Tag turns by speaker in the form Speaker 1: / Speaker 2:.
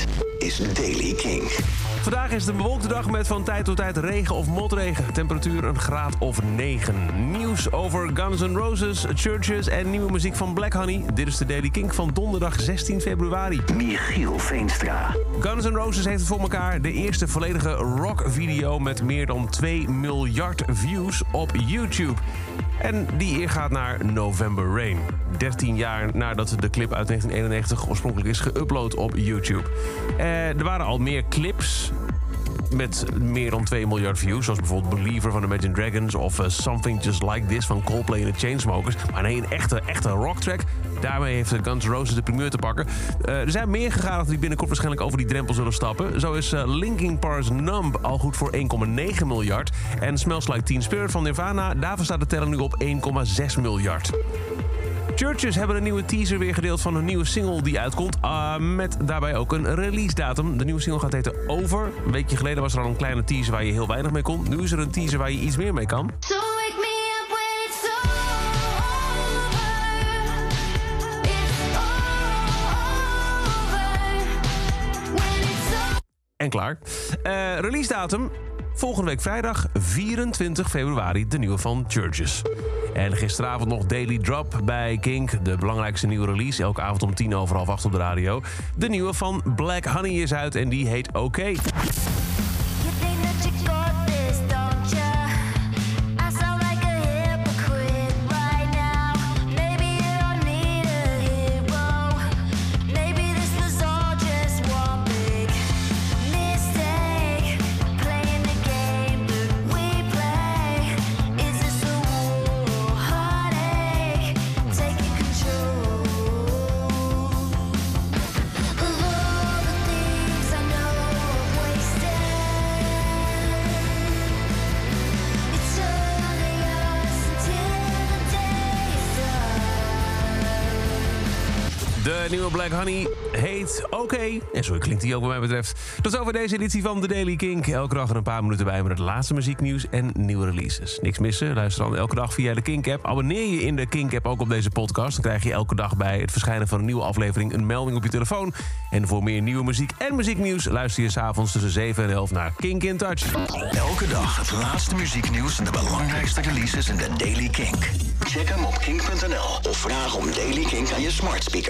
Speaker 1: Dit is Daily King.
Speaker 2: Vandaag is het een bewolkte dag met van tijd tot tijd regen of motregen. Temperatuur een graad of 9. Nieuws over Guns N' Roses, Churches en nieuwe muziek van Black Honey. Dit is de Daily King van donderdag 16 februari.
Speaker 1: Michiel Veenstra.
Speaker 2: Guns N' Roses heeft het voor elkaar. De eerste volledige rockvideo met meer dan 2 miljard views op YouTube. En die eer gaat naar November Rain. 13 jaar nadat de clip uit 1991 oorspronkelijk is geüpload op YouTube. Eh, er waren al meer clips met meer dan 2 miljard views. Zoals bijvoorbeeld Believer van Imagine Dragons... of uh, Something Just Like This van Coldplay en de Chainsmokers. Maar nee, een echte, echte rocktrack. Daarmee heeft Guns N' Roses de primeur te pakken. Er zijn meer gegaan die binnenkort waarschijnlijk over die drempel zullen stappen. Zo is uh, Linkin Park's Numb al goed voor 1,9 miljard. En Smells Like Teen Spirit van Nirvana... daarvoor staat de teller nu op 1,6 miljard. Churches hebben een nieuwe teaser weer gedeeld van een nieuwe single die uitkomt. Uh, met daarbij ook een release datum. De nieuwe single gaat heten Over. Een weekje geleden was er al een kleine teaser waar je heel weinig mee kon. Nu is er een teaser waar je iets meer mee kan. En klaar. Uh, release datum volgende week vrijdag 24 februari de nieuwe van Churches. En gisteravond nog Daily Drop bij Kink. De belangrijkste nieuwe release. Elke avond om tien over half acht op de radio. De nieuwe van Black Honey is uit en die heet OK. De nieuwe Black Honey heet OK. En zo klinkt die ook wat mij betreft. Tot over deze editie van The Daily Kink. Elke dag er een paar minuten bij met het laatste muzieknieuws en nieuwe releases. Niks missen? Luister dan elke dag via de Kink-app. Abonneer je in de Kink-app ook op deze podcast. Dan krijg je elke dag bij het verschijnen van een nieuwe aflevering... een melding op je telefoon. En voor meer nieuwe muziek en muzieknieuws... luister je s'avonds tussen 7 en 11 naar Kink in Touch.
Speaker 1: Elke dag het laatste muzieknieuws en de belangrijkste releases in de Daily Kink. Check hem op kink.nl of vraag om Daily Kink aan je smart speaker.